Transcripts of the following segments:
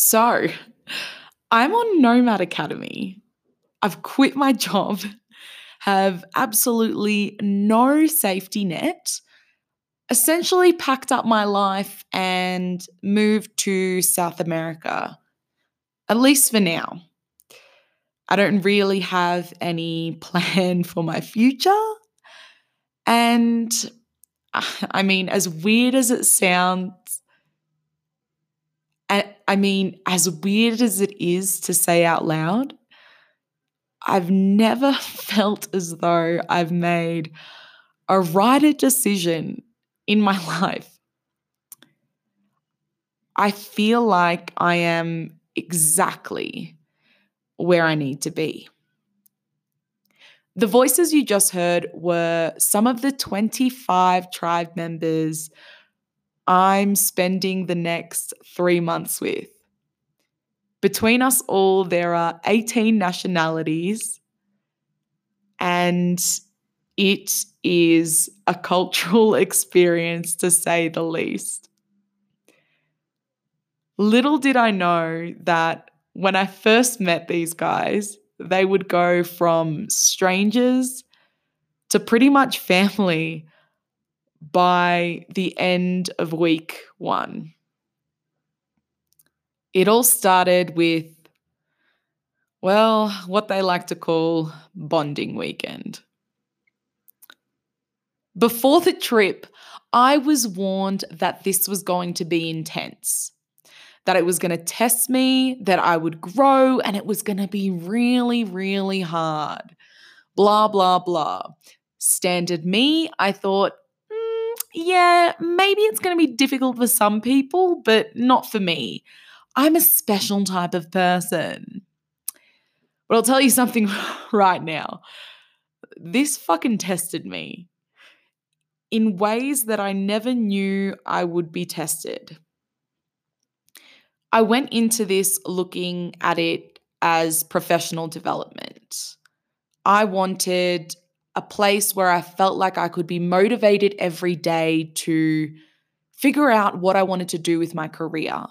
So, I'm on Nomad Academy. I've quit my job, have absolutely no safety net, essentially packed up my life and moved to South America, at least for now. I don't really have any plan for my future. And I mean, as weird as it sounds, I mean, as weird as it is to say out loud, I've never felt as though I've made a righted decision in my life. I feel like I am exactly where I need to be. The voices you just heard were some of the 25 tribe members I'm spending the next three months with. Between us all, there are 18 nationalities, and it is a cultural experience to say the least. Little did I know that when I first met these guys, they would go from strangers to pretty much family by the end of week one. It all started with, well, what they like to call bonding weekend. Before the trip, I was warned that this was going to be intense, that it was going to test me, that I would grow, and it was going to be really, really hard. Blah, blah, blah. Standard me, I thought, yeah, maybe it's going to be difficult for some people, but not for me. I'm a special type of person. But I'll tell you something right now. This fucking tested me in ways that I never knew I would be tested. I went into this looking at it as professional development. I wanted a place where I felt like I could be motivated every day to figure out what I wanted to do with my career,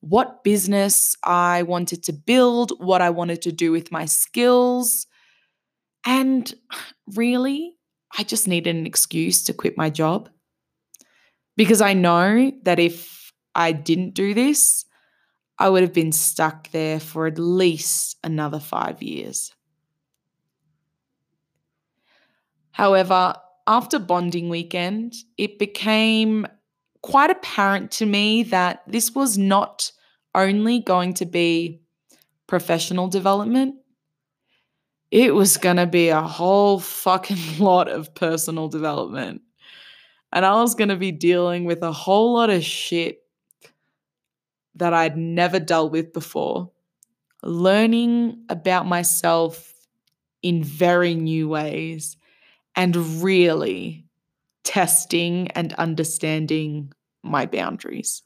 what business I wanted to build, what I wanted to do with my skills. And really, I just needed an excuse to quit my job. Because I know that if I didn't do this, I would have been stuck there for at least another five years. However, after bonding weekend, it became quite apparent to me that this was not only going to be professional development, it was going to be a whole fucking lot of personal development. And I was going to be dealing with a whole lot of shit that I'd never dealt with before, learning about myself in very new ways and really testing and understanding my boundaries.